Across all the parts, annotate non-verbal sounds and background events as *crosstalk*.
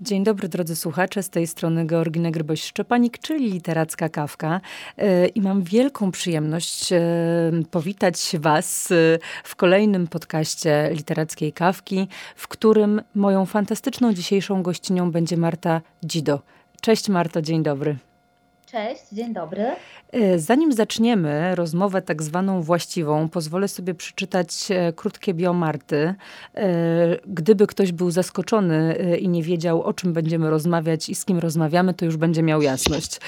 Dzień dobry drodzy słuchacze, z tej strony Georgina Gryboś-Szczepanik, czyli Literacka Kawka e, i mam wielką przyjemność e, powitać Was e, w kolejnym podcaście Literackiej Kawki, w którym moją fantastyczną dzisiejszą gościnią będzie Marta Dzido. Cześć Marto, dzień dobry. Cześć, dzień dobry. E, zanim zaczniemy rozmowę tak zwaną właściwą, pozwolę sobie przeczytać e, krótkie biomarty. E, gdyby ktoś był zaskoczony i nie wiedział, o czym będziemy rozmawiać i z kim rozmawiamy, to już będzie miał jasność.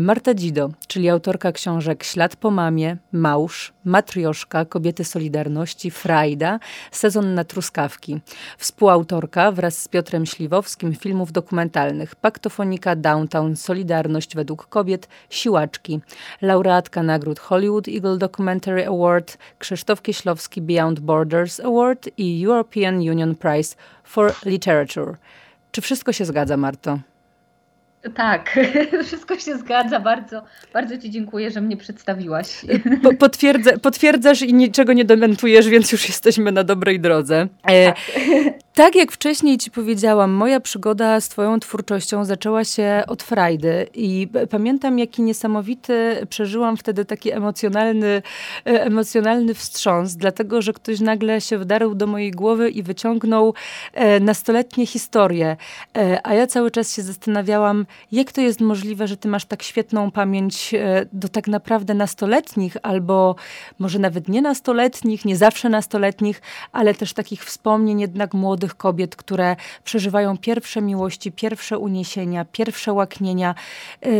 Marta Dzido, czyli autorka książek Ślad po mamie, Małż, Matrioszka, Kobiety Solidarności, Frajda, Sezon na truskawki. Współautorka wraz z Piotrem Śliwowskim filmów dokumentalnych Paktofonika, Downtown, Solidarność według kobiet, Siłaczki. Laureatka nagród Hollywood Eagle Documentary Award, Krzysztof Kieślowski Beyond Borders Award i European Union Prize for Literature. Czy wszystko się zgadza, Marto? Tak, *laughs* wszystko się zgadza. Bardzo, bardzo Ci dziękuję, że mnie przedstawiłaś. Po, potwierdza, potwierdzasz i niczego nie dementujesz, więc już jesteśmy na dobrej drodze. E, tak. tak jak wcześniej Ci powiedziałam, moja przygoda z Twoją twórczością zaczęła się od frajdy i pamiętam, jaki niesamowity przeżyłam wtedy taki emocjonalny, e, emocjonalny wstrząs, dlatego, że ktoś nagle się wdarł do mojej głowy i wyciągnął e, nastoletnie historie, a ja cały czas się zastanawiałam, jak to jest możliwe, że ty masz tak świetną pamięć e, do tak naprawdę nastoletnich, albo może nawet nie nastoletnich, nie zawsze nastoletnich, ale też takich wspomnień jednak młodych kobiet, które przeżywają pierwsze miłości, pierwsze uniesienia, pierwsze łaknienia. E,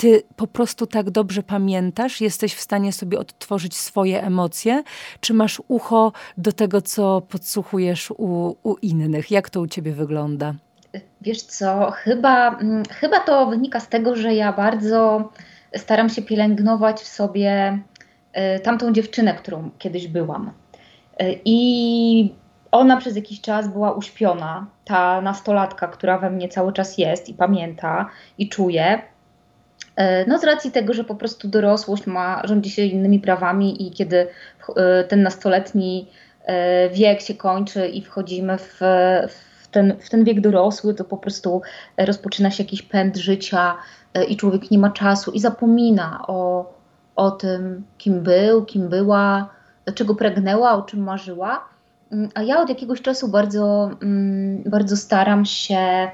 ty po prostu tak dobrze pamiętasz, jesteś w stanie sobie odtworzyć swoje emocje, czy masz ucho do tego, co podsłuchujesz u, u innych? Jak to u ciebie wygląda? Wiesz co, chyba, mm, chyba to wynika z tego, że ja bardzo staram się pielęgnować w sobie y, tamtą dziewczynę, którą kiedyś byłam. Y, I ona przez jakiś czas była uśpiona, ta nastolatka, która we mnie cały czas jest i pamięta i czuje. Y, no z racji tego, że po prostu dorosłość ma, rządzi się innymi prawami i kiedy ten nastoletni wiek się kończy i wchodzimy w, w ten, w ten wiek dorosły to po prostu e, rozpoczyna się jakiś pęd życia e, i człowiek nie ma czasu i zapomina o, o tym, kim był, kim była, czego pragnęła, o czym marzyła. Mm, a ja od jakiegoś czasu bardzo, mm, bardzo staram się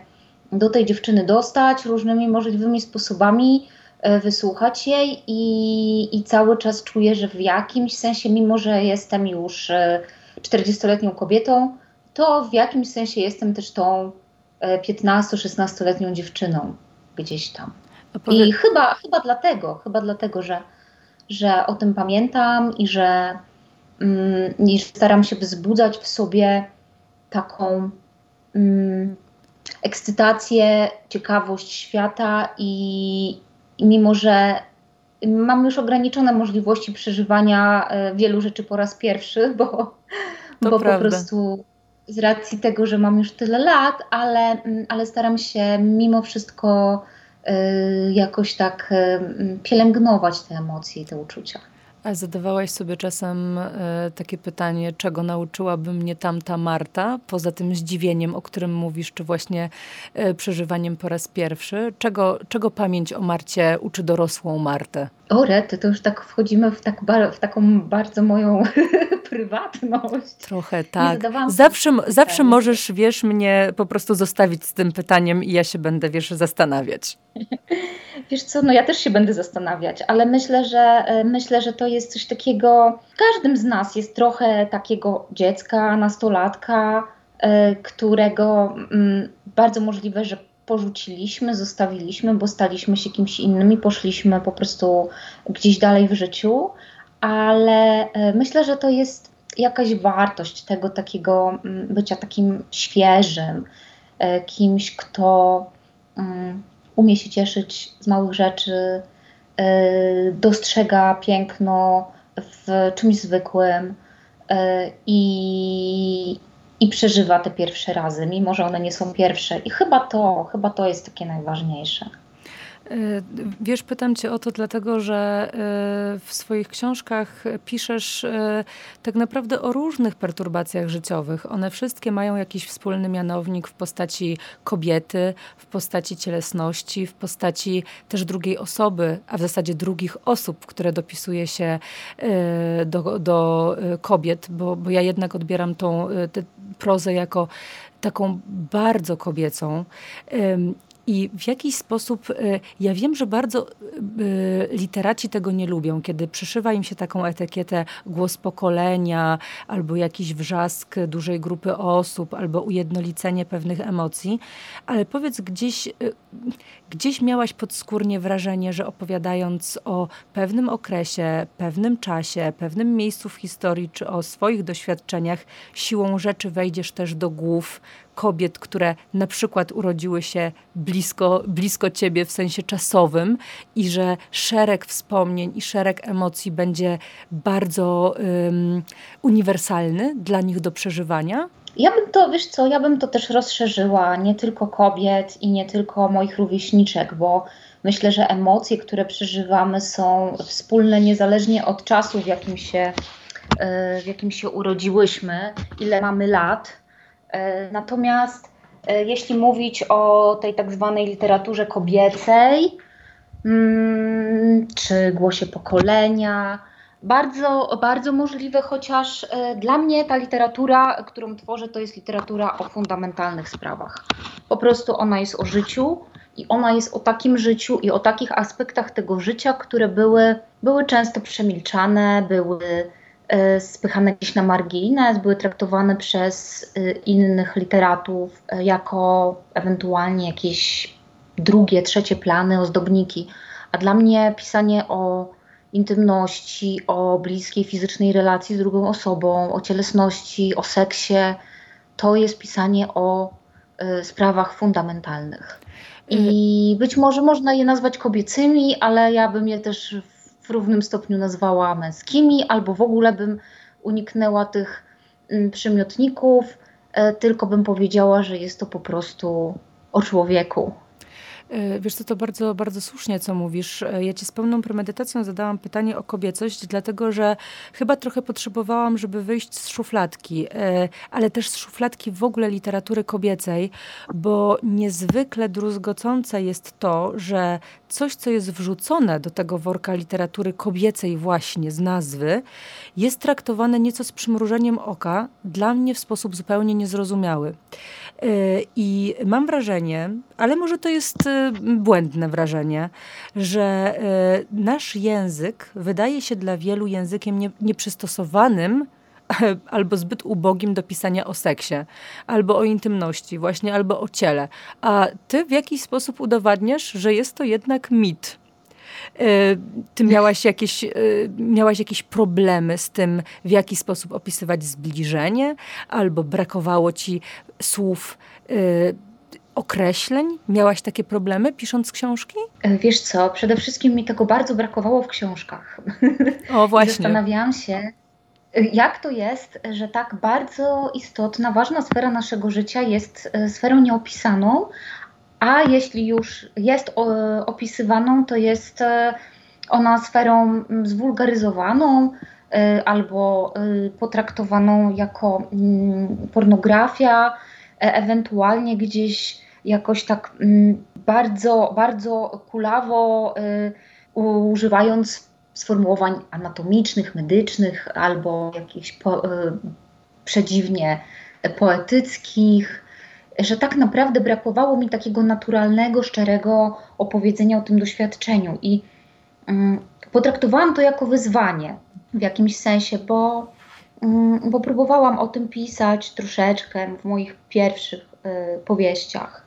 do tej dziewczyny dostać różnymi możliwymi sposobami, e, wysłuchać jej i, i cały czas czuję, że w jakimś sensie, mimo że jestem już 40-letnią kobietą, to w jakimś sensie jestem też tą 15-16-letnią e, dziewczyną gdzieś tam. I chyba, chyba dlatego, chyba dlatego, że, że o tym pamiętam i że, mm, i staram się wzbudzać w sobie taką mm, ekscytację, ciekawość świata i, i mimo, że mam już ograniczone możliwości przeżywania e, wielu rzeczy po raz pierwszy, bo, bo po prostu z racji tego, że mam już tyle lat, ale, mm, ale staram się mimo wszystko y, jakoś tak y, pielęgnować te emocje i te uczucia. A zadawałaś sobie czasem e, takie pytanie, czego nauczyłaby mnie tamta Marta, poza tym zdziwieniem, o którym mówisz, czy właśnie e, przeżywaniem po raz pierwszy? Czego, czego pamięć o Marcie uczy dorosłą Martę? O rety, to już tak wchodzimy w, tak w taką bardzo moją *laughs* prywatność. Trochę tak. Zawsze, zawsze możesz, wiesz, mnie po prostu zostawić z tym pytaniem i ja się będę, wiesz, zastanawiać. *laughs* Wiesz co, no ja też się będę zastanawiać, ale myślę, że e, myślę, że to jest coś takiego, w każdym z nas jest trochę takiego dziecka, nastolatka, e, którego mm, bardzo możliwe, że porzuciliśmy, zostawiliśmy, bo staliśmy się kimś innym i poszliśmy po prostu gdzieś dalej w życiu, ale e, myślę, że to jest jakaś wartość tego takiego mm, bycia takim świeżym, kimś, kto mm, umie się cieszyć z małych rzeczy, y, dostrzega piękno w czymś zwykłym i, i przeżywa te pierwsze razy, mimo że one nie są pierwsze. I chyba to, chyba to jest takie najważniejsze. E, wiesz, pytam Cię o to dlatego, że e, w swoich książkach piszesz e, tak naprawdę o różnych perturbacjach życiowych. One wszystkie mają jakiś wspólny mianownik w postaci kobiety, w postaci cielesności, w postaci też drugiej osoby, a w zasadzie drugich osób, które dopisuje się do, do kobiet, bo, bo ja jednak odbieram tą prozę jako taką bardzo kobiecą. I w jakiś sposób, e, ja wiem, że bardzo e, literaci tego nie lubią, kiedy przyszywa im się taką etykietę głos pokolenia, albo jakiś wrzask dużej grupy osób, albo ujednolicenie pewnych emocji. Ale powiedz, gdzieś, e, gdzieś miałaś podskórnie wrażenie, że opowiadając o pewnym okresie, pewnym czasie, pewnym miejscu w historii, czy o swoich doświadczeniach, siłą rzeczy wejdziesz też do głów kobiet, które na przykład urodziły się blisko, blisko ciebie w sensie czasowym i że szereg wspomnień i szereg emocji będzie bardzo um, uniwersalny dla nich do przeżywania? Ja bym to, wiesz co, ja bym to też rozszerzyła, nie tylko kobiet i nie tylko moich rówieśniczek, bo myślę, że emocje, które przeżywamy są wspólne niezależnie od czasu, w jakim się, e, w jakim się urodziłyśmy, ile mamy lat. E, natomiast e, jeśli mówić o tej tak zwanej literaturze kobiecej, mm, czy głosie pokolenia, bardzo, bardzo możliwe, chociaż e, dla mnie ta literatura, którą tworzę, to jest literatura o fundamentalnych sprawach. Po prostu ona jest o życiu i ona jest o takim życiu i o takich aspektach tego życia, które były, były często przemilczane, były spychane gdzieś na margines, były traktowane przez e, innych literatów e, jako ewentualnie jakieś drugie, trzecie plany, ozdobniki. A dla mnie pisanie o intymności, o bliskiej fizycznej relacji z drugą osobą, o cielesności, o seksie, to jest pisanie o y, sprawach fundamentalnych. I być może można je nazwać kobiecymi, ale ja bym je też w równym stopniu nazwała męskimi, albo w ogóle bym uniknęła tych mm, przymiotników, e, tylko bym powiedziała, że jest to po prostu o człowieku. E, wiesz co, to bardzo, bardzo słusznie, co mówisz. E, ja ci z pełną premedytacją zadałam pytanie o kobiecość, dlatego że chyba trochę potrzebowałam, żeby wyjść z szufladki, e, ale też z szufladki w ogóle literatury kobiecej, bo niezwykle druzgocące jest to, że coś, co jest wrzucone do tego worka literatury kobiecej właśnie z nazwy, jest traktowane nieco z przymrużeniem oka, dla mnie w sposób zupełnie niezrozumiały. I mam wrażenie, ale może to jest błędne wrażenie, że e, nasz język wydaje się dla wielu językiem nie, nieprzystosowanym *laughs* albo zbyt ubogim do pisania o seksie, albo o intymności, właśnie, albo o ciele. A ty w jakiś sposób udowadniasz, że jest to jednak mit. E, ty miałaś jakieś, e, miałaś jakieś problemy z tym, w jaki sposób opisywać zbliżenie, albo brakowało ci słów określeń? Miałaś takie problemy pisząc książki? E, wiesz co, przede wszystkim mi tego bardzo brakowało w książkach. O, *laughs* właśnie. Zastanawiałam się, e, jak to jest, że tak bardzo istotna, ważna sfera naszego życia jest e, sferą nieopisaną, a jeśli już jest opisywaną, to jest ona sferą zwulgaryzowaną albo potraktowaną jako mm, pornografia, ewentualnie gdzieś jakoś tak mm, bardzo, bardzo kulawo używając sformułowań anatomicznych, medycznych albo jakichś po, przedziwnie poetyckich, że tak naprawdę brakowało mi takiego naturalnego, szczerego opowiedzenia o tym doświadczeniu. I mm, potraktowałam to jako wyzwanie w jakimś sensie, bo, mm, bo próbowałam o tym pisać troszeczkę w moich pierwszych y, powieściach.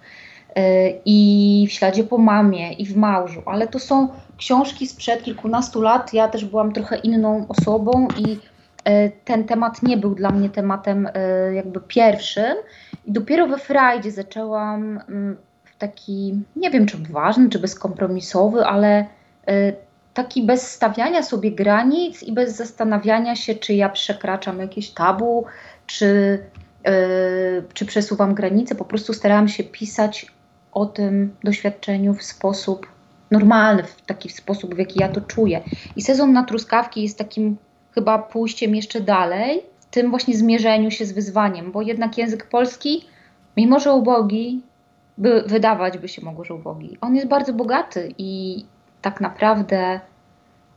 E, i w śladzie po mamie i w małżu, ale to są książki sprzed kilkunastu lat. Ja też byłam trochę inną osobą i e, ten temat nie był dla mnie tematem e, jakby pierwszym. I dopiero we Frajdzie zaczęłam mm, w taki, nie wiem czy ważny, czy bezkompromisowy, ale taki bez stawiania sobie granic i bez zastanawiania się, czy ja przekraczam jakieś tabu, czy, czy przesuwam granice. Po prostu starałam się pisać o tym doświadczeniu w sposób normalny, w taki sposób, w jaki ja to czuję. I sezon na truskawki jest takim chyba pójściem jeszcze dalej, tym właśnie zmierzeniu się z wyzwaniem, bo jednak język polski, mimo że ubogi, by wydawać by się mogło, że ubogi, on jest bardzo bogaty i tak naprawdę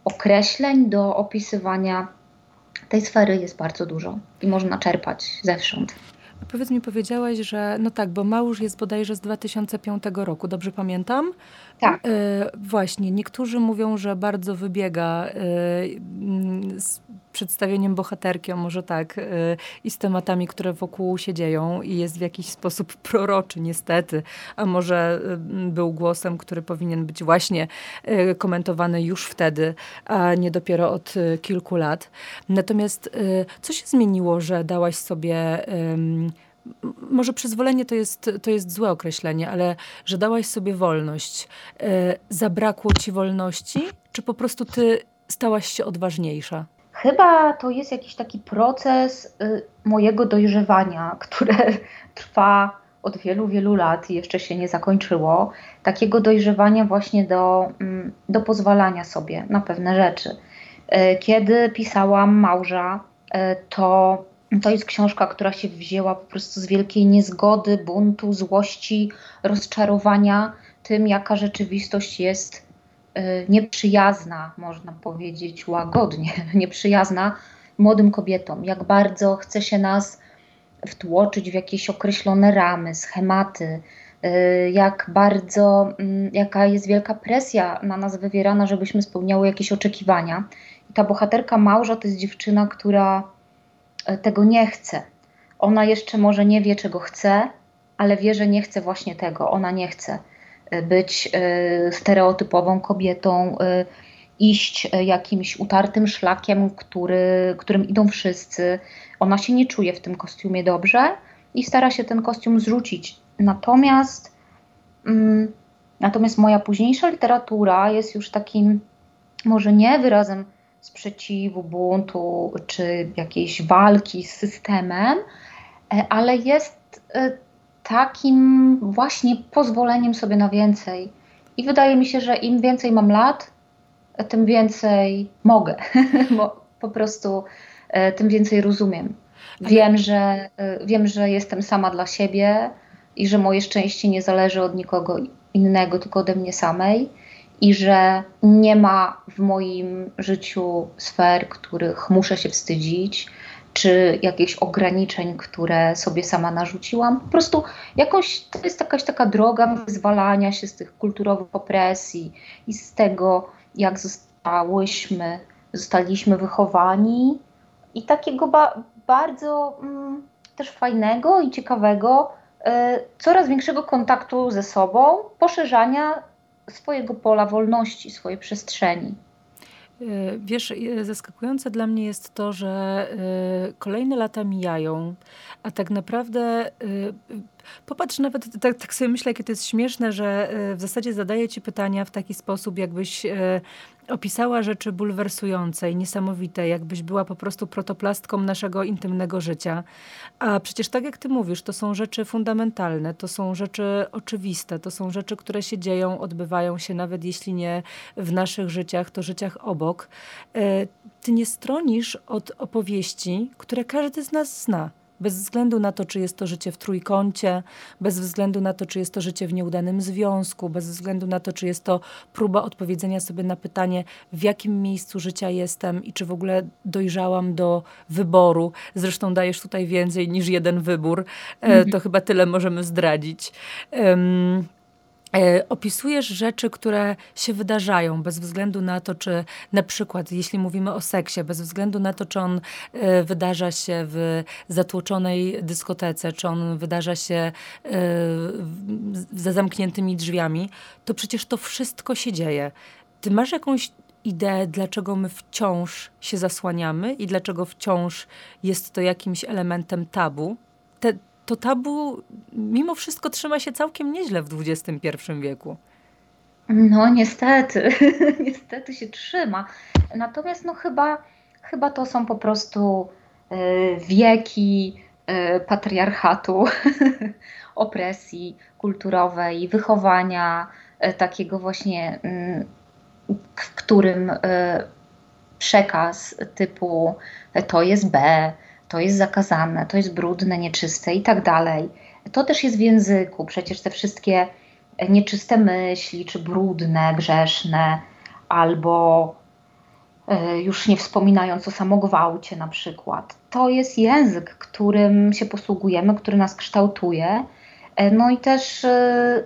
określeń do opisywania tej sfery jest bardzo dużo i można czerpać zewsząd. Powiedz mi, powiedziałaś, że no tak, bo Małż jest bodajże z 2005 roku, dobrze pamiętam? Tak. E, właśnie, niektórzy mówią, że bardzo wybiega z przedstawieniem bohaterki, a może tak, e, i z tematami, które wokół się dzieją i jest w jakiś sposób *laughs* proroczy, niestety, a może e, był głosem, który powinien być właśnie e, komentowany już wtedy, a nie dopiero od kilku lat. Natomiast co się zmieniło, że dałaś sobie może przyzwolenie to jest, to jest złe określenie, ale że dałaś sobie wolność. Zabrakło ci wolności, czy po prostu ty stałaś się odważniejsza? Chyba to jest jakiś taki proces y, mojego dojrzewania, *laughs* które trwa od wielu, wielu lat i jeszcze się nie zakończyło. Takiego dojrzewania właśnie do, mm, do pozwalania sobie na pewne rzeczy. E, kiedy pisałam Małża, e, to to jest książka, która się wzięła po prostu z wielkiej niezgody, buntu, złości, rozczarowania tym, jaka rzeczywistość jest y, nieprzyjazna, można powiedzieć łagodnie, *laughs* nieprzyjazna młodym kobietom. Jak bardzo chce się nas wtłoczyć w jakieś określone ramy, schematy, y, jak bardzo, mm, jaka jest wielka presja na nas wywierana, żebyśmy spełniały jakieś oczekiwania. I ta bohaterka Małża to jest dziewczyna, która E, tego nie chce. Ona jeszcze może nie wie, czego chce, ale wie, że nie chce właśnie tego. Ona nie chce być e, stereotypową kobietą, iść jakimś utartym szlakiem, który, którym idą wszyscy. Ona się nie czuje w tym kostiumie dobrze i stara się ten kostium zrzucić. Natomiast, mm, natomiast moja późniejsza literatura jest już takim, może nie wyrazem sprzeciwu, buntu czy jakiejś walki z systemem, e, ale jest e, takim właśnie pozwoleniem sobie na więcej. I wydaje mi się, że im więcej mam lat, *laughs* e, tym więcej mogę, bo po prostu tym więcej rozumiem. Wiem, że, wiem, że jestem sama dla siebie i że moje szczęście nie zależy od nikogo innego, tylko ode mnie samej i że nie ma w moim życiu sfer, których muszę się wstydzić, czy jakichś ograniczeń, które sobie sama narzuciłam. Po prostu to jest jakaś taka droga wyzwalania się z tych kulturowych opresji i z tego, jak zostałyśmy, zostaliśmy wychowani i takiego ba bardzo mm, też fajnego i ciekawego, y, coraz większego kontaktu ze sobą, poszerzania swojego pola wolności, swojej przestrzeni. E, wiesz, e, zaskakujące dla mnie jest to, że e, kolejne lata mijają, a tak naprawdę popatrz nawet, tak, tak, sobie myślę, jakie to jest śmieszne, że w zasadzie zadaję ci pytania w taki sposób, jakbyś opisała rzeczy bulwersujące i niesamowite, jakbyś była po prostu protoplastką naszego intymnego życia. A przecież tak jak ty mówisz, to są rzeczy fundamentalne, to są rzeczy oczywiste, to są rzeczy, które się dzieją, odbywają się, nawet jeśli nie w naszych życiach, to życiach obok. E, ty nie stronisz od opowieści, które każdy z nas zna bez względu na to, czy jest to życie w trójkącie, bez względu na to, czy jest to życie w nieudanym związku, bez względu na to, czy jest to próba odpowiedzenia sobie na pytanie, w jakim miejscu życia jestem i czy w ogóle dojrzałam do wyboru. Zresztą dajesz tutaj więcej niż jeden wybór. -hmm. To chyba tyle możemy zdradzić. Um, E, opisujesz rzeczy, które się wydarzają, bez względu na to, czy na przykład, jeśli mówimy o seksie, bez względu na to, czy on e, wydarza się w zatłoczonej dyskotece, czy on wydarza się e, za zamkniętymi drzwiami, to przecież to wszystko się dzieje. Ty masz jakąś ideę, dlaczego my wciąż się zasłaniamy i dlaczego wciąż jest to jakimś elementem tabu? Te, to tabu mimo wszystko trzyma się całkiem nieźle w XXI wieku. No niestety, *laughs* niestety się trzyma. Natomiast no chyba, chyba to są po prostu y, wieki y, patriarchatu, *laughs* opresji kulturowej, wychowania, takiego właśnie, mm, w którym przekaz typu to jest B, to jest zakazane, to jest brudne, nieczyste i tak dalej. To też jest w języku. Przecież te wszystkie nieczyste myśli, czy brudne, grzeszne, albo e, już nie wspominając o samogwałcie na przykład. To jest język, którym się posługujemy, który nas kształtuje. E, no i też, e,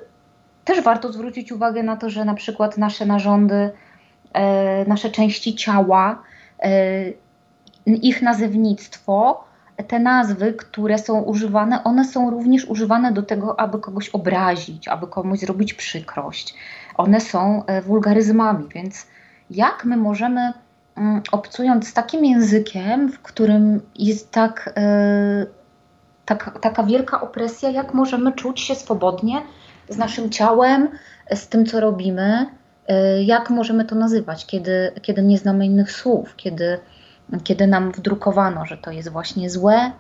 też warto zwrócić uwagę na to, że na przykład nasze narządy, nasze części ciała, ich nazewnictwo, te nazwy, które są używane, one są również używane do tego, aby kogoś obrazić, aby komuś zrobić przykrość. One są wulgaryzmami, więc jak my możemy, mm, obcując z takim językiem, w którym jest tak, e, tak, taka wielka opresja, jak możemy czuć się swobodnie z naszym ciałem, z tym, co robimy, e, jak możemy to nazywać, kiedy, kiedy nie znamy innych słów, kiedy, kiedy nam wdrukowano, że to jest właśnie złe,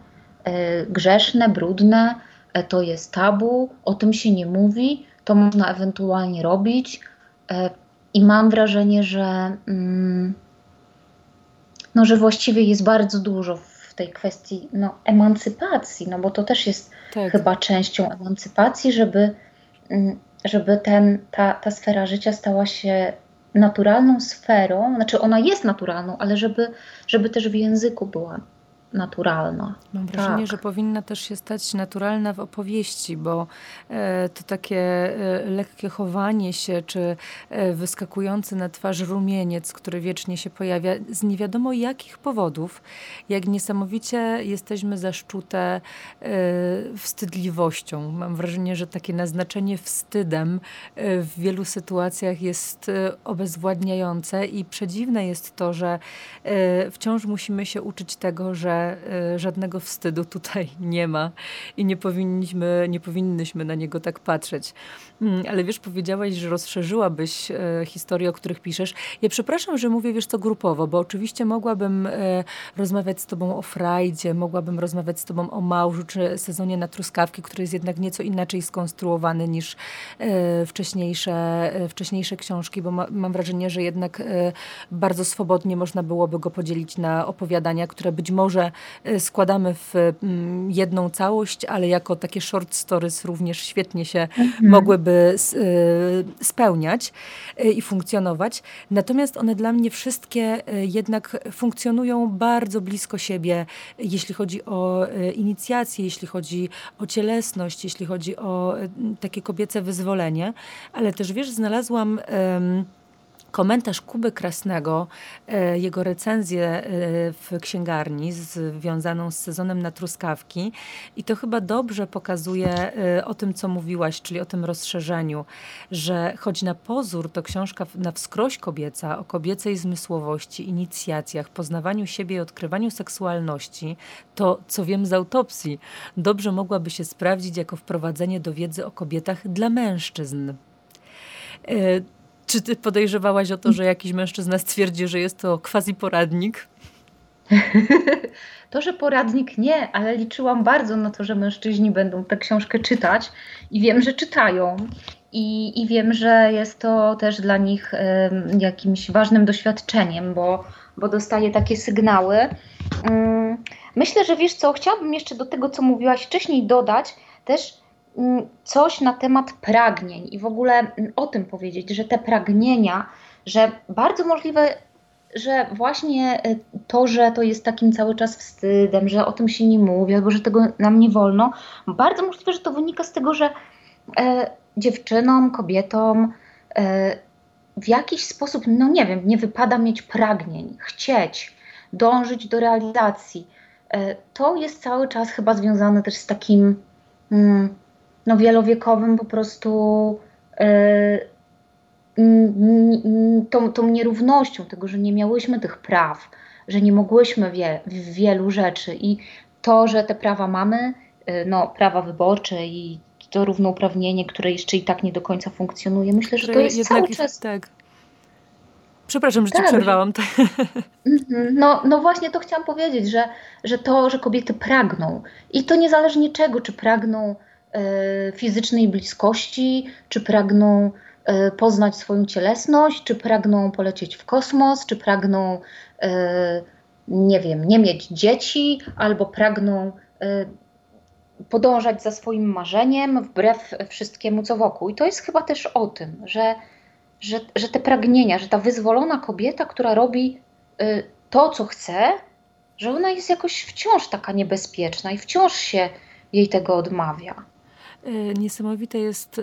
e, grzeszne, brudne, to jest tabu, o tym się nie mówi, to można ewentualnie robić. I mam wrażenie, że, mm, no, że właściwie jest bardzo dużo w tej kwestii no, emancypacji, no bo to też jest tak. chyba częścią emancypacji, żeby, mm, żeby ten, ta, ta sfera życia stała się naturalną sferą, znaczy ona jest naturalną, ale żeby, żeby też w języku była naturalna. Mam wrażenie, tak. że powinna też się stać naturalna w opowieści, bo e, to takie e, lekkie chowanie się, czy e, wyskakujący na twarz rumieniec, który wiecznie się pojawia, z nie wiadomo jakich powodów, jak niesamowicie jesteśmy zaszczute wstydliwością. Mam wrażenie, że takie naznaczenie wstydem w wielu sytuacjach jest obezwładniające i przedziwne jest to, że wciąż musimy się uczyć tego, że E, żadnego wstydu tutaj *laughs* nie ma i nie powinniśmy, nie powinnyśmy na niego tak patrzeć. Mm, ale wiesz, powiedziałaś, że rozszerzyłabyś e, historie, o których piszesz. Ja przepraszam, że mówię, wiesz, to grupowo, bo oczywiście mogłabym e, rozmawiać z tobą o frajdzie, mogłabym rozmawiać z tobą o małżu, czy sezonie na truskawki, który jest jednak nieco inaczej skonstruowany niż wcześniejsze, wcześniejsze książki, bo ma, mam wrażenie, że jednak bardzo swobodnie można byłoby go podzielić na opowiadania, które być może Y, składamy w mm, jedną całość, ale jako takie short stories również świetnie się mhm. mogłyby y, spełniać y, i funkcjonować. Natomiast one dla mnie wszystkie jednak funkcjonują bardzo blisko siebie, jeśli chodzi o inicjację, jeśli chodzi o cielesność, jeśli chodzi o takie kobiece wyzwolenie. Ale też wiesz, znalazłam komentarz Kuby Krasnego, e, jego recenzję e, w księgarni związaną z sezonem na truskawki i to chyba dobrze pokazuje e, o tym, co mówiłaś, czyli o tym rozszerzeniu, że choć na pozór to książka na wskroś kobieca, o kobiecej zmysłowości, inicjacjach, poznawaniu siebie i odkrywaniu seksualności, to, co wiem z autopsji, dobrze mogłaby się sprawdzić jako wprowadzenie do wiedzy o kobietach dla mężczyzn. Czy ty podejrzewałaś o to, że jakiś mężczyzna stwierdzi, że jest to quasi poradnik? *laughs* To, że poradnik nie, ale liczyłam bardzo na to, że mężczyźni będą tę książkę czytać i wiem, że czytają. I, i wiem, że jest to też dla nich y, jakimś ważnym doświadczeniem, bo, bo dostaję takie sygnały. Y, myślę, że wiesz co, chciałabym jeszcze do tego, co mówiłaś wcześniej, dodać też coś na temat pragnień i w ogóle mm, o tym powiedzieć, że te pragnienia, że bardzo możliwe, że właśnie e, to, że to jest takim cały czas wstydem, że o tym się nie mówi, albo że tego nam nie wolno, bardzo możliwe, że to wynika z tego, że e, dziewczynom, kobietom e, w jakiś sposób, no nie wiem, nie wypada mieć pragnień, chcieć, dążyć do realizacji. E, to jest cały czas chyba związane też z takim. Mm, no, wielowiekowym po prostu yy, tą, tą nierównością tego, że nie miałyśmy tych praw, że nie mogłyśmy wie, w wielu rzeczy i to, że te prawa mamy, yy, no, prawa wyborcze i to równouprawnienie, które jeszcze i tak nie do końca funkcjonuje, myślę, że to jest cały czas... Tak. Przepraszam, że tak, ci przerwałam. Mhm. No, no właśnie to chciałam powiedzieć, że, że to, że kobiety pragną i to niezależnie czego, czy pragną E, fizycznej bliskości, czy pragną e, poznać swoją cielesność, czy pragną polecieć w kosmos, czy pragną, e, nie wiem, nie mieć dzieci, albo pragną podążać za swoim marzeniem wbrew wszystkiemu, co wokół. I to jest chyba też o tym, że, że, że te pragnienia, że ta wyzwolona kobieta, która robi to, co chce, że ona jest jakoś wciąż taka niebezpieczna i wciąż się jej tego odmawia. E, niesamowite jest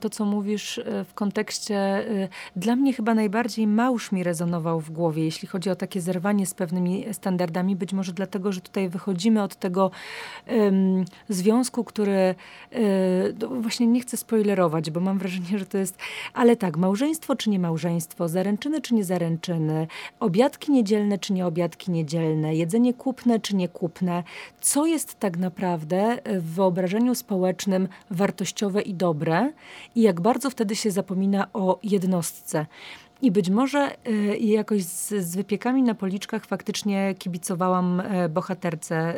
to, co mówisz e, w kontekście. E, dla mnie chyba najbardziej małż mi rezonował w głowie, jeśli chodzi o takie zerwanie z pewnymi standardami. Być może dlatego, że tutaj wychodzimy od tego um, związku, który um, właśnie nie chcę spoilerować, bo mam wrażenie, że to jest. Ale tak, małżeństwo czy nie małżeństwo, zaręczyny czy nie zaręczyny, obiadki niedzielne czy nie obiadki niedzielne, jedzenie kupne czy nie kupne. Co jest tak naprawdę w wyobrażeniu społecznym, wartościowe i dobre i jak bardzo wtedy się zapomina o jednostce. I być może y, jakoś z, z, wypiekami na policzkach faktycznie kibicowałam y, bohaterce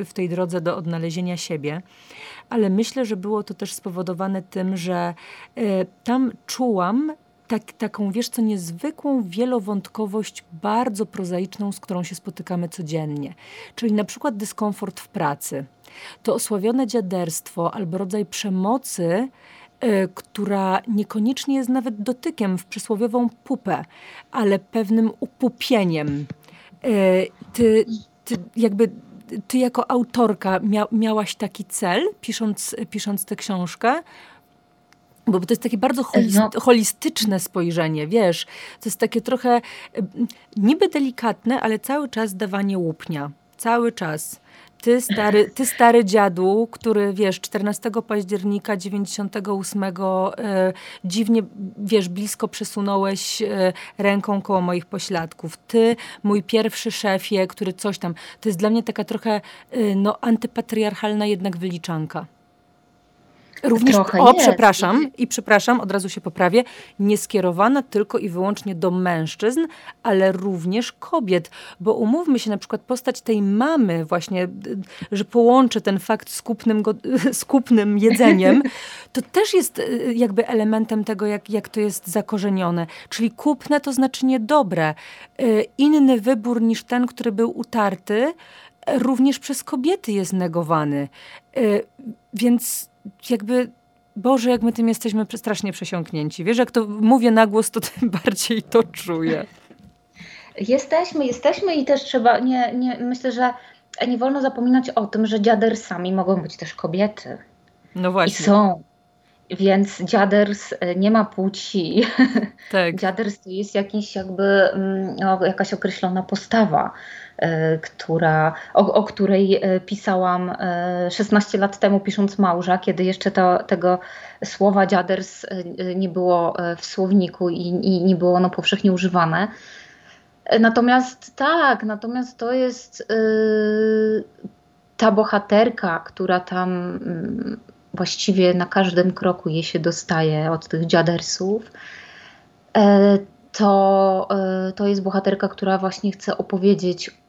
y, w tej drodze do odnalezienia siebie, ale myślę, że było to też spowodowane tym, że tam czułam tak, taką, wiesz co, niezwykłą wielowątkowość, bardzo prozaiczną, z którą się spotykamy codziennie. Czyli na przykład dyskomfort w pracy. To osławione dziaderstwo albo rodzaj przemocy, y, która niekoniecznie jest nawet dotykiem w przysłowiową pupę, ale pewnym upupieniem. Y, ty, ty jakby ty jako autorka mia, miałaś taki cel, pisząc, pisząc tę książkę, bo to jest takie bardzo no. holistyczne spojrzenie, wiesz. To jest takie trochę niby delikatne, ale cały czas dawanie łupnia. Cały czas. Ty stary, ty stary dziadu, który wiesz, 14 października 98 e, dziwnie, wiesz, blisko przesunąłeś e, ręką koło moich pośladków. Ty, mój pierwszy szefie, który coś tam. To jest dla mnie taka trochę e, no, antypatriarchalna jednak wyliczanka. Również, Trochę o, jest. przepraszam, i przepraszam, od razu się poprawię, nie skierowana tylko i wyłącznie do mężczyzn, ale również kobiet, bo umówmy się, na przykład postać tej mamy właśnie, że połączę ten fakt z kupnym, *laughs* z kupnym jedzeniem, to też jest y, jakby elementem tego, jak, jak to jest zakorzenione. Czyli kupne to znaczy niedobre. Y, inny wybór niż ten, który był utarty, również przez kobiety jest negowany. Y, więc jakby Boże, jak my tym jesteśmy strasznie przesiąknięci. Wiesz, jak to mówię na głos, to *laughs* tym bardziej to czuję. Jesteśmy, jesteśmy i też trzeba, nie, nie, myślę, że nie wolno zapominać o tym, że dziadersami mogą być też kobiety. No właśnie. I są. Więc dziaders e, nie ma płci. Tak. *laughs* Dziaders to jest jakiś jakby mm, no, jakaś określona postawa. E, która, o, o, której e, pisałam 16 lat temu, pisząc Małża, kiedy jeszcze to, tego słowa dziaders nie było w słowniku i, i nie było ono powszechnie używane. Natomiast tak, natomiast to jest ta bohaterka, która tam yy, właściwie na każdym kroku je się dostaje od tych dziadersów, e, to, e, to jest bohaterka, która właśnie chce opowiedzieć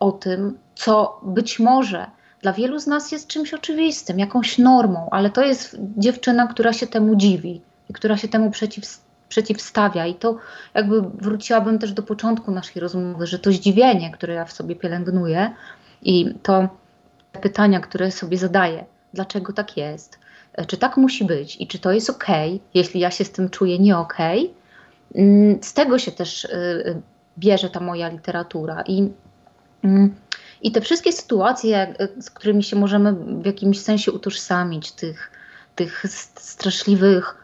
o tym, co być może dla wielu z nas jest czymś oczywistym, jakąś normą, ale to jest dziewczyna, która się temu dziwi i która się temu przeciw, przeciwstawia. I to jakby wróciłabym też do początku naszej rozmowy, że to zdziwienie, które ja w sobie pielęgnuję i to pytania, które sobie zadaję, dlaczego tak jest, e, czy tak musi być i czy to jest ok, jeśli ja się z tym czuję nie ok. Mm, z tego się też e, e, bierze ta moja literatura. I, i te wszystkie sytuacje, z którymi się możemy w jakimś sensie utożsamić, tych, tych straszliwych,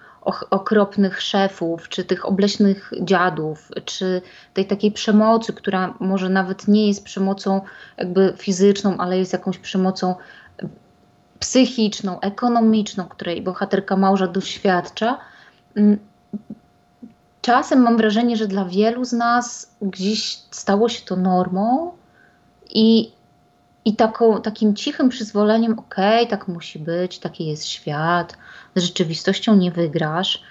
okropnych szefów, czy tych obleśnych dziadów, czy tej takiej przemocy, która może nawet nie jest przemocą jakby fizyczną, ale jest jakąś przemocą psychiczną, ekonomiczną, której bohaterka małża doświadcza, mm, czasem mam wrażenie, że dla wielu z nas gdzieś stało się to normą i, i taką, takim cichym przyzwoleniem, okej, okay, tak musi być, taki jest świat, z rzeczywistością nie wygrasz.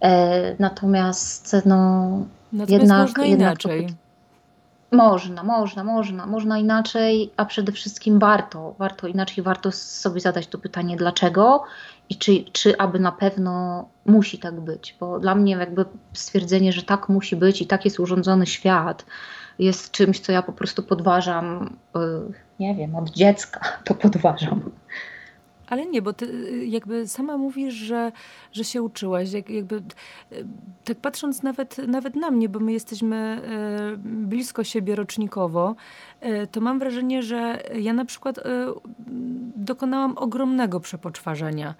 E, natomiast no, natomiast jednak, można jednak inaczej. można, można, można, można inaczej, a przede wszystkim warto, warto inaczej, warto sobie zadać to pytanie dlaczego i czy, czy aby na pewno musi tak być, bo dla mnie jakby stwierdzenie, że tak musi być i tak jest urządzony świat, jest czymś, co ja po prostu podważam, y, nie wiem, od dziecka to podważam. Ale nie, bo ty y, jakby sama mówisz, że, że się uczyłaś. Jak, jakby, y, tak patrząc nawet, nawet na mnie, bo my jesteśmy blisko siebie rocznikowo, to mam wrażenie, że ja na przykład dokonałam ogromnego przepoczwarzenia.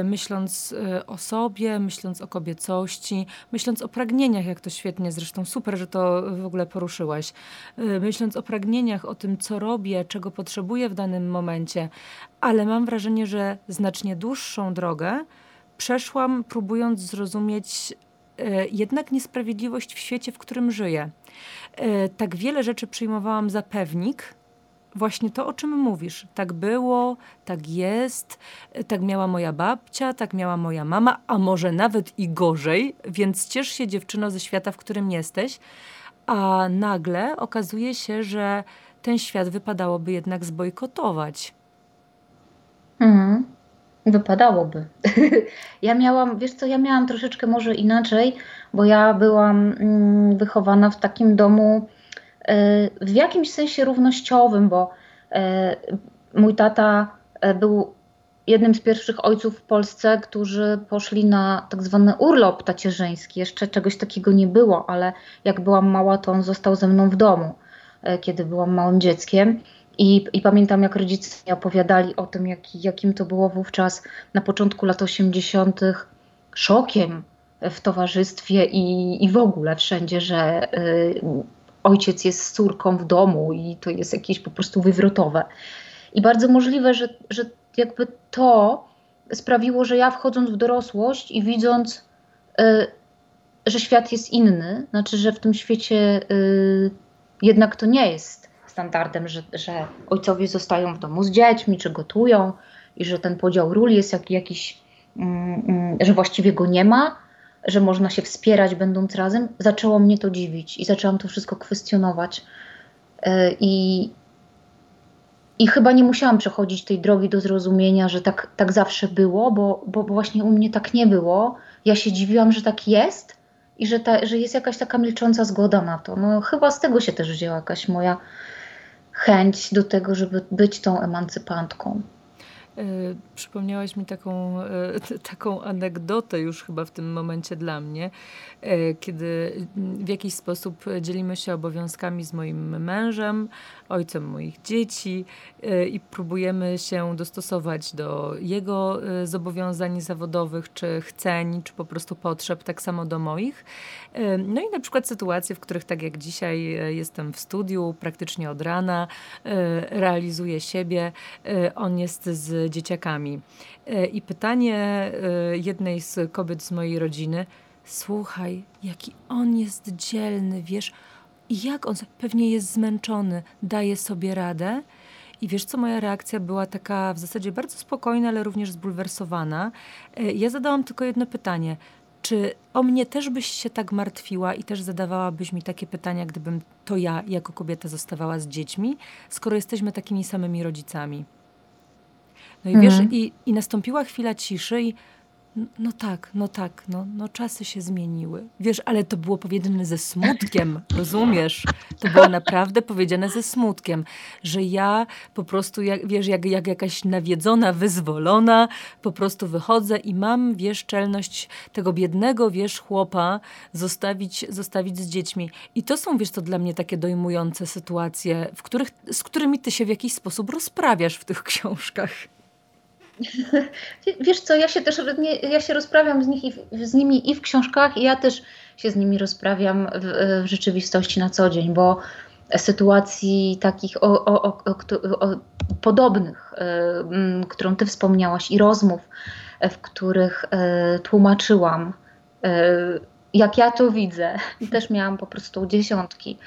Y, myśląc o sobie, myśląc o kobiecości, myśląc o pragnieniach, jak to świetnie, zresztą super, że to w ogóle poruszyłaś, myśląc o pragnieniach, o tym, co robię, czego potrzebuję w danym momencie, ale mam wrażenie, że znacznie dłuższą drogę przeszłam, próbując zrozumieć jednak niesprawiedliwość w świecie, w którym żyję. Tak wiele rzeczy przyjmowałam za pewnik, właśnie to, o czym mówisz. Tak było, tak jest, tak miała moja babcia, tak miała moja mama, a może nawet i gorzej, więc ciesz się dziewczyno ze świata, w którym jesteś, a nagle okazuje się, że ten świat wypadałoby jednak zbojkotować. Wypadałoby. *laughs* ja miałam, wiesz co, ja miałam troszeczkę może inaczej, bo ja byłam mm, wychowana w takim domu, E, w jakimś sensie równościowym, bo e, mój tata e, był jednym z pierwszych ojców w Polsce, którzy poszli na tak zwany urlop tacierzyński. Jeszcze czegoś takiego nie było, ale jak byłam mała, to on został ze mną w domu, kiedy byłam małym dzieckiem. I, i pamiętam, jak rodzice mi opowiadali o tym, jak, jakim to było wówczas na początku lat 80. szokiem w towarzystwie i, i w ogóle wszędzie, że y, ojciec jest z córką w domu i to jest jakieś po prostu wywrotowe. I bardzo możliwe, że, że jakby to sprawiło, że ja wchodząc w dorosłość i widząc, y, że świat jest inny, znaczy, że w tym świecie y, jednak to nie jest standardem, że, że ojcowie zostają w domu z dziećmi, czy gotują i że ten podział ról jest jak, jakiś, y, że właściwie go nie ma, że można się wspierać będąc razem, zaczęło mnie to dziwić i zaczęłam to wszystko kwestionować. E, I, i chyba nie musiałam przechodzić tej drogi do zrozumienia, że tak, tak zawsze było, bo, bo właśnie u mnie tak nie było. Ja się dziwiłam, że tak jest i że, ta, że jest jakaś taka milcząca zgoda na to. No, chyba z tego się też wzięła jakaś moja chęć do tego, żeby być tą emancypantką. E, przypomniałaś mi taką, e, taką anegdotę już chyba w tym momencie dla mnie, e, kiedy w jakiś sposób dzielimy się obowiązkami z moim mężem, ojcem moich dzieci i próbujemy się dostosować do jego zobowiązań zawodowych, czy chceń, czy po prostu potrzeb, tak samo do moich. No i na przykład sytuacje, w których tak jak dzisiaj jestem w studiu praktycznie od rana, realizuję siebie, on jest z dzieciakami. E, I pytanie e, jednej z kobiet z mojej rodziny: Słuchaj, jaki on jest dzielny, wiesz, jak on pewnie jest zmęczony, daje sobie radę. I wiesz co, moja reakcja była taka w zasadzie bardzo spokojna, ale również zbulwersowana. E, ja zadałam tylko jedno pytanie. Czy o mnie też byś się tak martwiła i też zadawałabyś mi takie pytania, gdybym to ja jako kobieta zostawała z dziećmi, skoro jesteśmy takimi samymi rodzicami? No i mhm. wiesz, i, i nastąpiła chwila ciszy i no tak, no tak, no, no czasy się zmieniły. Wiesz, ale to było powiedziane ze smutkiem, *laughs* rozumiesz? To było naprawdę powiedziane ze smutkiem, że ja po prostu, jak, wiesz, jak, jak jakaś nawiedzona, wyzwolona, po prostu wychodzę i mam, wiesz, czelność tego biednego, wiesz, chłopa zostawić, zostawić z dziećmi. I to są, wiesz, to dla mnie takie dojmujące sytuacje, w których, z którymi ty się w jakiś sposób rozprawiasz w tych *laughs* książkach. *laughs* Wiesz co, ja się też ja się rozprawiam z, nich i w, z nimi i w książkach, i ja też się z nimi rozprawiam w, w rzeczywistości na co dzień, bo sytuacji takich o, o, o, podobnych, y, którą ty wspomniałaś, i rozmów, w których y, tłumaczyłam, y, jak ja to widzę, *laughs* też miałam po prostu dziesiątki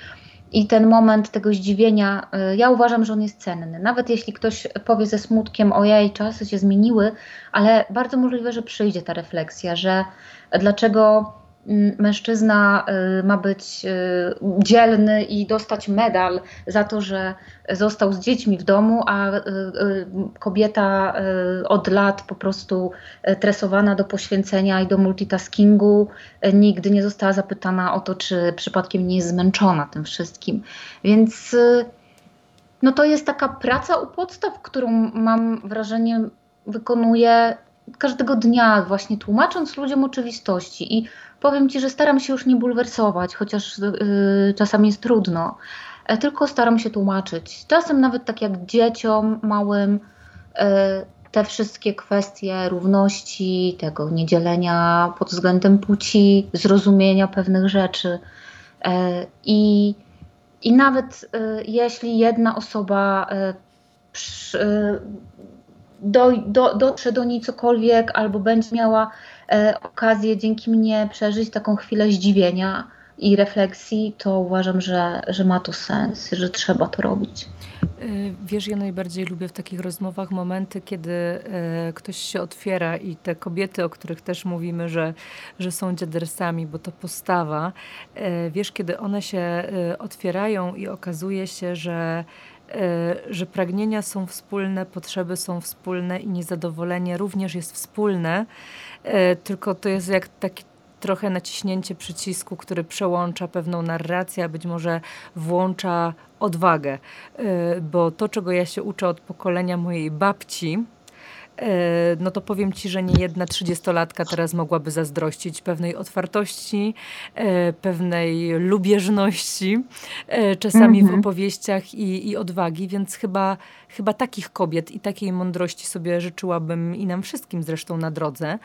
i ten moment tego zdziwienia, y, ja uważam, że on jest cenny. Nawet jeśli ktoś powie ze smutkiem, ojej, czasy się zmieniły, ale bardzo możliwe, że przyjdzie ta refleksja, że dlaczego mężczyzna y, ma być y, dzielny i dostać medal za to, że został z dziećmi w domu, a y, kobieta od lat po prostu tresowana do poświęcenia i do multitaskingu nigdy nie została zapytana o to, czy przypadkiem nie jest zmęczona tym wszystkim. Więc no to jest taka praca u podstaw, którą mam wrażenie wykonuję każdego dnia, właśnie tłumacząc ludziom oczywistości. I powiem Ci, że staram się już nie bulwersować, chociaż yy, czasami jest trudno, e, tylko staram się tłumaczyć. Czasem nawet tak jak dzieciom małym, yy, te wszystkie kwestie równości, tego niedzielenia pod względem płci, zrozumienia pewnych rzeczy. Yy, I i nawet y, jeśli jedna osoba y, przy, do, do, dotrze do niej cokolwiek, albo będzie miała e, okazję dzięki mnie przeżyć taką chwilę zdziwienia i refleksji, to uważam, że, że ma to sens, że trzeba to robić. E, wiesz, ja najbardziej lubię w takich rozmowach momenty, kiedy e, ktoś się otwiera i te kobiety, o których też mówimy, że, że są dziadersami, bo to postawa, wiesz, kiedy one się otwierają i okazuje się, że E, że pragnienia są wspólne, potrzeby są wspólne i niezadowolenie również jest wspólne, e, tylko to jest jak taki trochę naciśnięcie przycisku, który przełącza pewną narrację, a być może włącza odwagę. E, bo to, czego ja się uczę od pokolenia mojej babci, no to powiem ci, że nie jedna trzydziestolatka teraz mogłaby zazdrościć pewnej otwartości, e, pewnej lubieżności, e, czasami w mhm. opowieściach i, i odwagi, więc chyba, chyba takich kobiet i takiej mądrości sobie życzyłabym i nam wszystkim zresztą na drodze.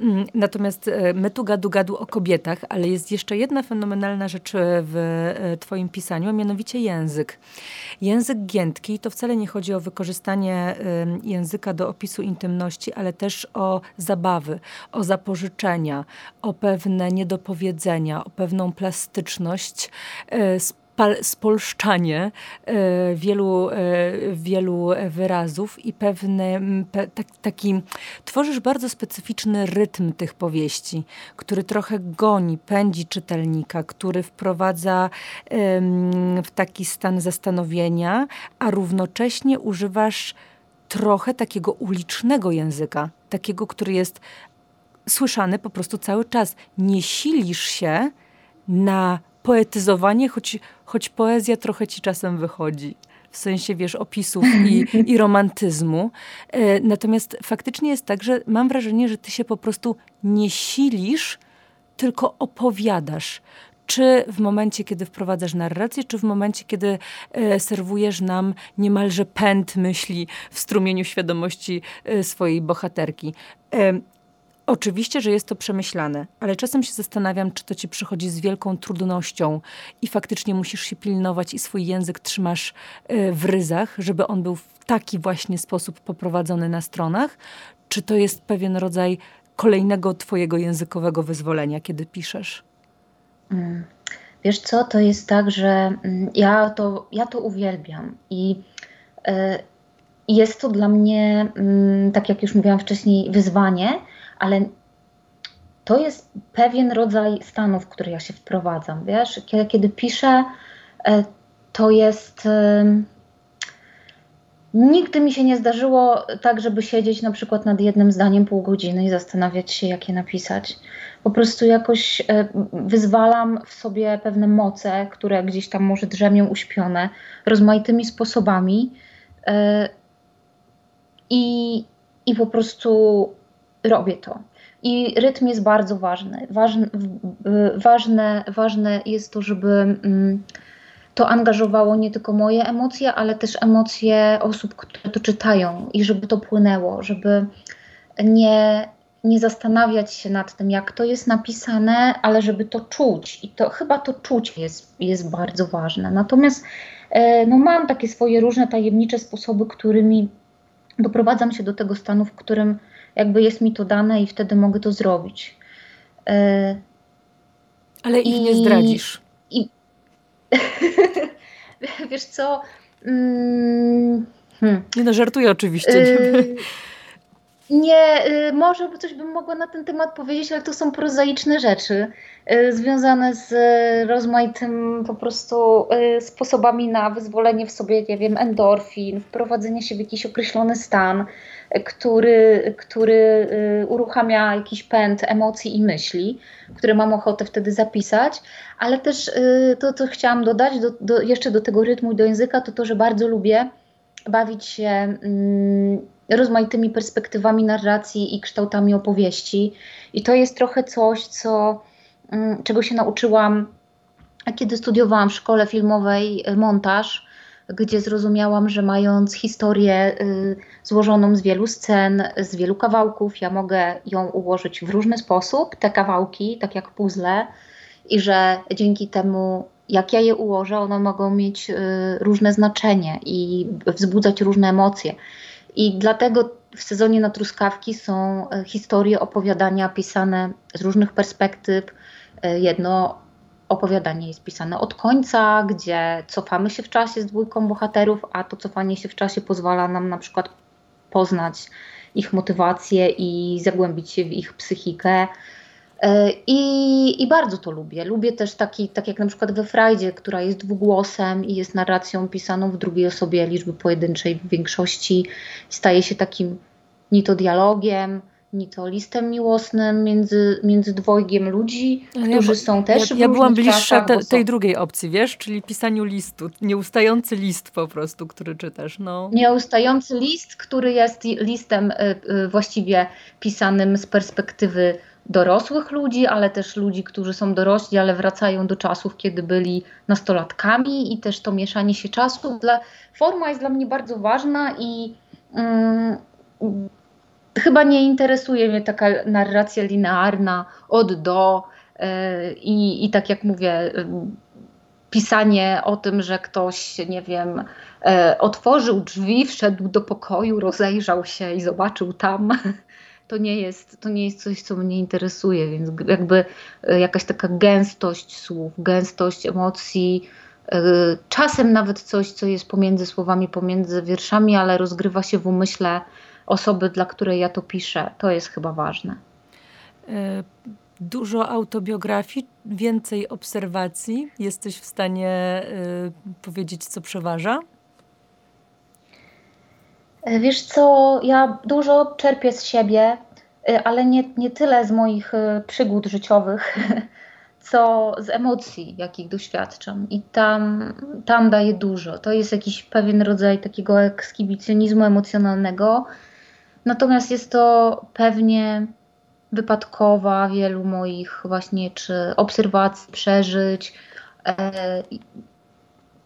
Mm, natomiast my tu gadu gadu o kobietach, ale jest jeszcze jedna fenomenalna rzecz w twoim pisaniu, a mianowicie język. Język giętki to wcale nie chodzi o wykorzystanie języka do opisu intymności, ale też o zabawy, o zapożyczenia, o pewne niedopowiedzenia, o pewną plastyczność e, spolszczanie e, wielu, e, wielu wyrazów i pewny taki, tworzysz bardzo specyficzny rytm tych powieści, który trochę goni, pędzi czytelnika, który wprowadza w taki stan zastanowienia, a równocześnie używasz trochę takiego ulicznego języka, takiego, który jest słyszany po prostu cały czas. Nie silisz się na poetyzowanie, choć, choć poezja trochę ci czasem wychodzi. W sensie, wiesz, opisów i, *laughs* i romantyzmu. E, natomiast faktycznie jest tak, że mam wrażenie, że ty się po prostu nie silisz, tylko opowiadasz czy w momencie, kiedy wprowadzasz narrację, czy w momencie, kiedy e, serwujesz nam niemalże pęd myśli w strumieniu świadomości e, swojej bohaterki. E, oczywiście, że jest to przemyślane, ale czasem się zastanawiam, czy to ci przychodzi z wielką trudnością i faktycznie musisz się pilnować i swój język trzymasz w ryzach, żeby on był w taki właśnie sposób poprowadzony na stronach, czy to jest pewien rodzaj kolejnego twojego językowego wyzwolenia, kiedy piszesz? Mm. Wiesz co, to jest tak, że mm, ja to, ja to uwielbiam i e, jest to dla mnie, mm, tak jak już mówiłam wcześniej, wyzwanie, ale to jest pewien rodzaj stanu, w który ja się wprowadzam. Wiesz, kiedy, kiedy piszę, e, to jest. Nigdy mi się nie zdarzyło tak, żeby siedzieć na przykład nad jednym zdaniem pół godziny i zastanawiać się, jakie napisać po prostu jakoś e, wyzwalam w sobie pewne moce, które gdzieś tam może drzemią uśpione, rozmaitymi sposobami e, i, i po prostu robię to. I rytm jest bardzo ważny. Ważne, ważne, ważne jest to, żeby mm, to angażowało nie tylko moje emocje, ale też emocje osób, które to czytają i żeby to płynęło, żeby nie, nie zastanawiać się nad tym, jak to jest napisane, ale żeby to czuć. I to chyba to czuć jest, jest bardzo ważne. Natomiast e, no, mam takie swoje różne tajemnicze sposoby, którymi doprowadzam się do tego stanu, w którym jakby jest mi to dane i wtedy mogę to zrobić. E, ale ich I, nie zdradzisz. I, *laughs* *laughs* wiesz co? Mm, hmm. Nie no, żartuję oczywiście. Yy, Nie, y, może coś bym mogła na ten temat powiedzieć, ale to są prozaiczne rzeczy y, związane z rozmaitym po prostu y, sposobami na wyzwolenie w sobie, nie wiem, endorfin, wprowadzenie się w jakiś określony stan, który, który uruchamia jakiś pęd emocji i myśli, które mam ochotę wtedy zapisać, ale też to, co chciałam dodać do, do, jeszcze do tego rytmu i do języka, to to, że bardzo lubię bawić się mm, rozmaitymi perspektywami narracji i kształtami opowieści. I to jest trochę coś, co, mm, czego się nauczyłam, kiedy studiowałam w szkole filmowej y, montaż, gdzie zrozumiałam, że mając historię y, złożoną z wielu scen, z wielu kawałków, ja mogę ją ułożyć w różny sposób, te kawałki, tak jak puzzle, i że dzięki temu jak ja je ułożę, one mogą mieć y, różne znaczenie i wzbudzać różne emocje. I dlatego w sezonie na truskawki są e, historie, opowiadania pisane z różnych perspektyw. Jedno opowiadanie jest pisane od końca, gdzie cofamy się w czasie z dwójką bohaterów, a to cofanie się w czasie pozwala nam na przykład poznać ich motywacje i zagłębić się w ich psychikę. E, I, I, bardzo to lubię. Lubię też taki, tak jak na przykład we Frajdzie, która jest dwugłosem i jest narracją pisaną w drugiej osobie liczby pojedynczej w większości. Staje się takim ni to dialogiem, ni to listem miłosnym między, między dwojgiem ludzi, którzy ja, są też ja, Ja byłam bliższa te, tej drugiej opcji, wiesz, czyli pisaniu listu, nieustający list po prostu, który czytasz. No. Nieustający list, który jest listem y, y, właściwie pisanym z perspektywy dorosłych ludzi, ale też ludzi, którzy są dorośli, ale wracają do czasów, kiedy byli nastolatkami i też to mieszanie się czasów. Dla, forma jest dla mnie bardzo ważna i mm, chyba nie interesuje mnie taka narracja linearna od do yy, i, i tak jak mówię, yy, pisanie o tym, że ktoś, nie wiem, yy, otworzył drzwi, wszedł do pokoju, rozejrzał się i zobaczył tam. *laughs* To nie jest, to nie jest coś, co mnie interesuje, więc jakby e, jakaś taka gęstość słów, gęstość emocji, e, czasem nawet coś, co jest pomiędzy słowami, pomiędzy wierszami, ale rozgrywa się w umyśle osoby, dla której ja to piszę. To jest chyba ważne. E, dużo autobiografii, więcej obserwacji. Jesteś w stanie powiedzieć, co przeważa? E, wiesz co, ja dużo czerpię z siebie, e, ale nie, nie tyle z moich e, przygód życiowych, *laughs* co z emocji, jakich doświadczam. I tam, tam daję dużo. To jest jakiś pewien rodzaj takiego ekskibicjonizmu emocjonalnego. Natomiast jest to pewnie wypadkowa wielu moich właśnie czy obserwacji, przeżyć,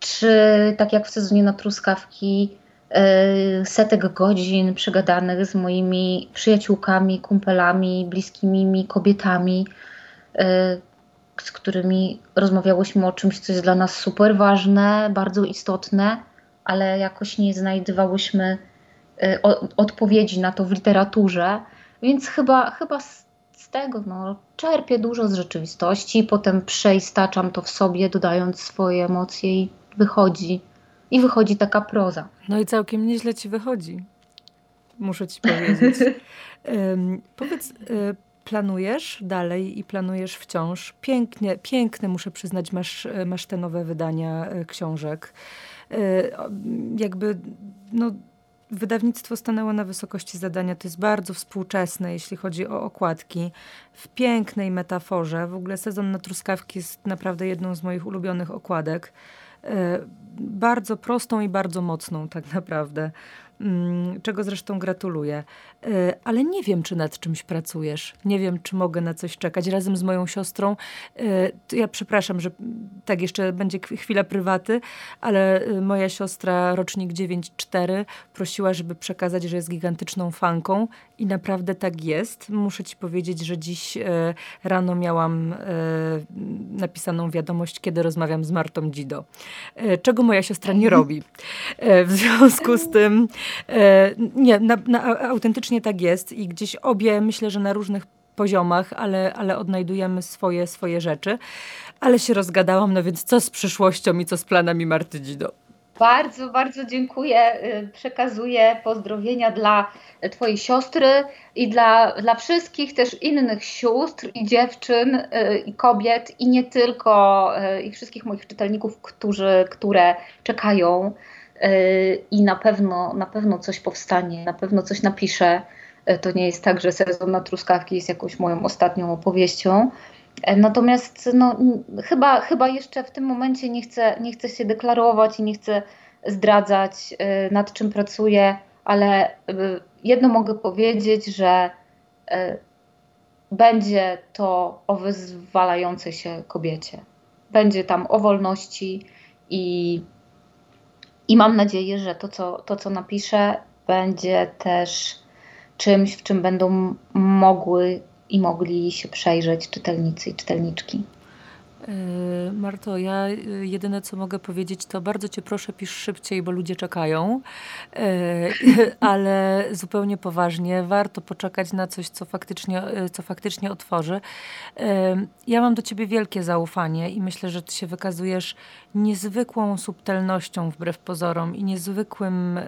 czy tak jak w sezonie na truskawki, E, setek godzin przegadanych z moimi przyjaciółkami, kumpelami, bliskimi mi kobietami, e, z którymi rozmawiałyśmy o czymś, co jest dla nas super ważne, bardzo istotne, ale jakoś nie znajdowałyśmy e, odpowiedzi na to w literaturze, więc chyba, chyba z tego no, czerpię dużo z rzeczywistości, potem przeistaczam to w sobie, dodając swoje emocje i wychodzi i wychodzi taka proza. No i całkiem nieźle ci wychodzi. Muszę ci powiedzieć. *laughs* um, powiedz, y, planujesz dalej i planujesz wciąż. Pięknie, piękne muszę przyznać, masz, masz te nowe wydania y, książek. Y, jakby, no, wydawnictwo stanęło na wysokości zadania. To jest bardzo współczesne, jeśli chodzi o okładki. W pięknej metaforze. W ogóle sezon na truskawki jest naprawdę jedną z moich ulubionych okładek. E, bardzo prostą i bardzo mocną, tak naprawdę. Mm, czego zresztą gratuluję. E, ale nie wiem, czy nad czymś pracujesz. Nie wiem, czy mogę na coś czekać. Razem z moją siostrą, e, ja przepraszam, że tak jeszcze będzie chwila prywaty, ale e, moja siostra, rocznik 9-4, prosiła, żeby przekazać, że jest gigantyczną fanką i naprawdę tak jest. Muszę ci powiedzieć, że dziś rano miałam napisaną wiadomość, kiedy rozmawiam z Martą Dido. Czego moja siostra nie robi. W związku z tym nie, na, na, autentycznie tak jest i gdzieś obie myślę, że na różnych poziomach, ale, ale odnajdujemy swoje, swoje rzeczy. Ale się rozgadałam, no więc co z przyszłością i co z planami Marty Dzido? Bardzo, bardzo dziękuję. Y, przekazuję pozdrowienia dla Twojej siostry i dla, dla wszystkich też innych sióstr i dziewczyn y, i kobiet i nie tylko, y, i wszystkich moich czytelników, którzy, które czekają i na pewno, na pewno coś powstanie, na pewno coś napiszę. To nie jest tak, że sezon na truskawki jest jakąś moją ostatnią opowieścią. E, natomiast no, chyba, chyba jeszcze w tym momencie nie chcę, nie chcę się deklarować i nie chcę zdradzać, e, nad czym pracuję, ale e, jedno mogę powiedzieć, że będzie to o wyzwalającej się kobiecie. Będzie tam o wolności i, i mam nadzieję, że to co, to, co napiszę, będzie też czymś, w czym będą mogły i mogli się przejrzeć czytelnicy i czytelniczki. Yy, Marto, ja yy, jedyne co mogę powiedzieć, to bardzo cię proszę, pisz szybciej, bo ludzie czekają. Yy, *laughs* ale zupełnie poważnie, warto poczekać na coś, co faktycznie, co faktycznie otworzy. Ja mam do ciebie wielkie zaufanie i myślę, że ty się wykazujesz niezwykłą subtelnością wbrew pozorom i niezwykłym,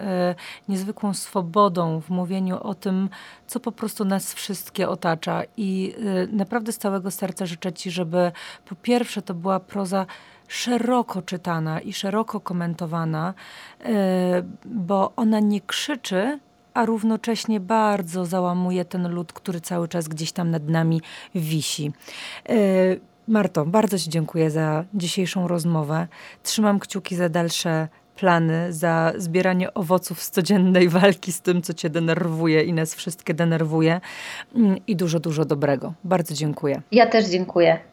niezwykłą swobodą w mówieniu o tym, co po prostu nas wszystkie otacza. I naprawdę z całego serca życzę ci, żeby po pierwsze to była proza szeroko czytana i szeroko komentowana, e, bo ona nie krzyczy, a równocześnie bardzo załamuje ten lud, który cały czas gdzieś tam nad nami wisi. Marto, bardzo Ci dziękuję za dzisiejszą rozmowę. Trzymam kciuki za dalsze plany, za zbieranie owoców z codziennej walki z tym, co Cię denerwuje i nas wszystkie denerwuje. Mm, I dużo, dużo dobrego. Bardzo dziękuję. Ja też dziękuję.